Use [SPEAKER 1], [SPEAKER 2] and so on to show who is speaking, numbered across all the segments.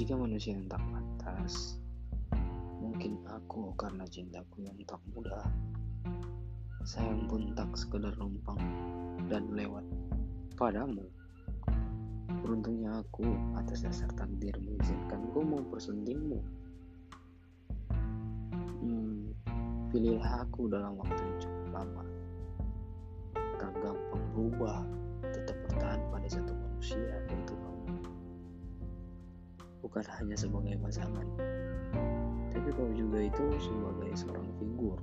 [SPEAKER 1] Jika manusia yang tak pantas, mungkin aku karena cintaku yang tak mudah. Sayang pun tak sekedar numpang dan lewat padamu. Beruntungnya aku atas dasar takdir mengizinkan ku mempersuntingmu. Hmm, pilihlah aku dalam waktu yang cukup lama. Tak gampang berubah, tetap bertahan pada satu Bukan hanya sebagai pasangan, tapi kau juga itu sebagai seorang figur.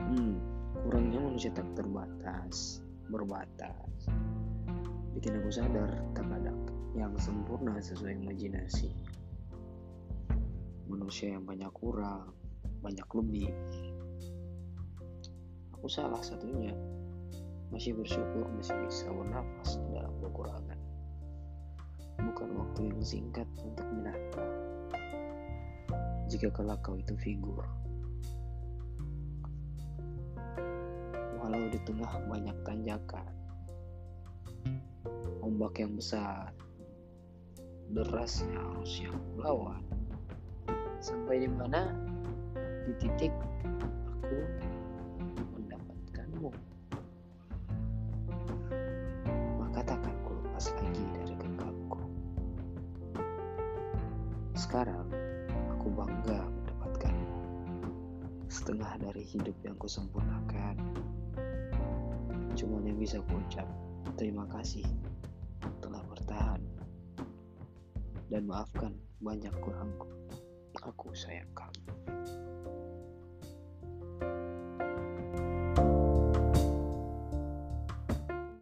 [SPEAKER 1] Hmm, kurangnya manusia tak terbatas berbatas. Bikin aku sadar tak ada yang sempurna sesuai imajinasi. Manusia yang banyak kurang, banyak lebih. Aku salah satunya. Masih bersyukur masih bisa bernafas dalam kekurangan. Bukan waktu yang singkat untuk menata. Jika kelak kau itu figur, walau di tengah banyak tanjakan. Ombak yang besar, derasnya arus yang melawan. Sampai di mana? Di titik aku mendapatkanmu. Sekarang aku bangga mendapatkanmu. Setengah dari hidup yang kusempurnakan Cuma yang bisa kuucap terima kasih telah bertahan dan maafkan banyak kurangku. Aku sayang kamu.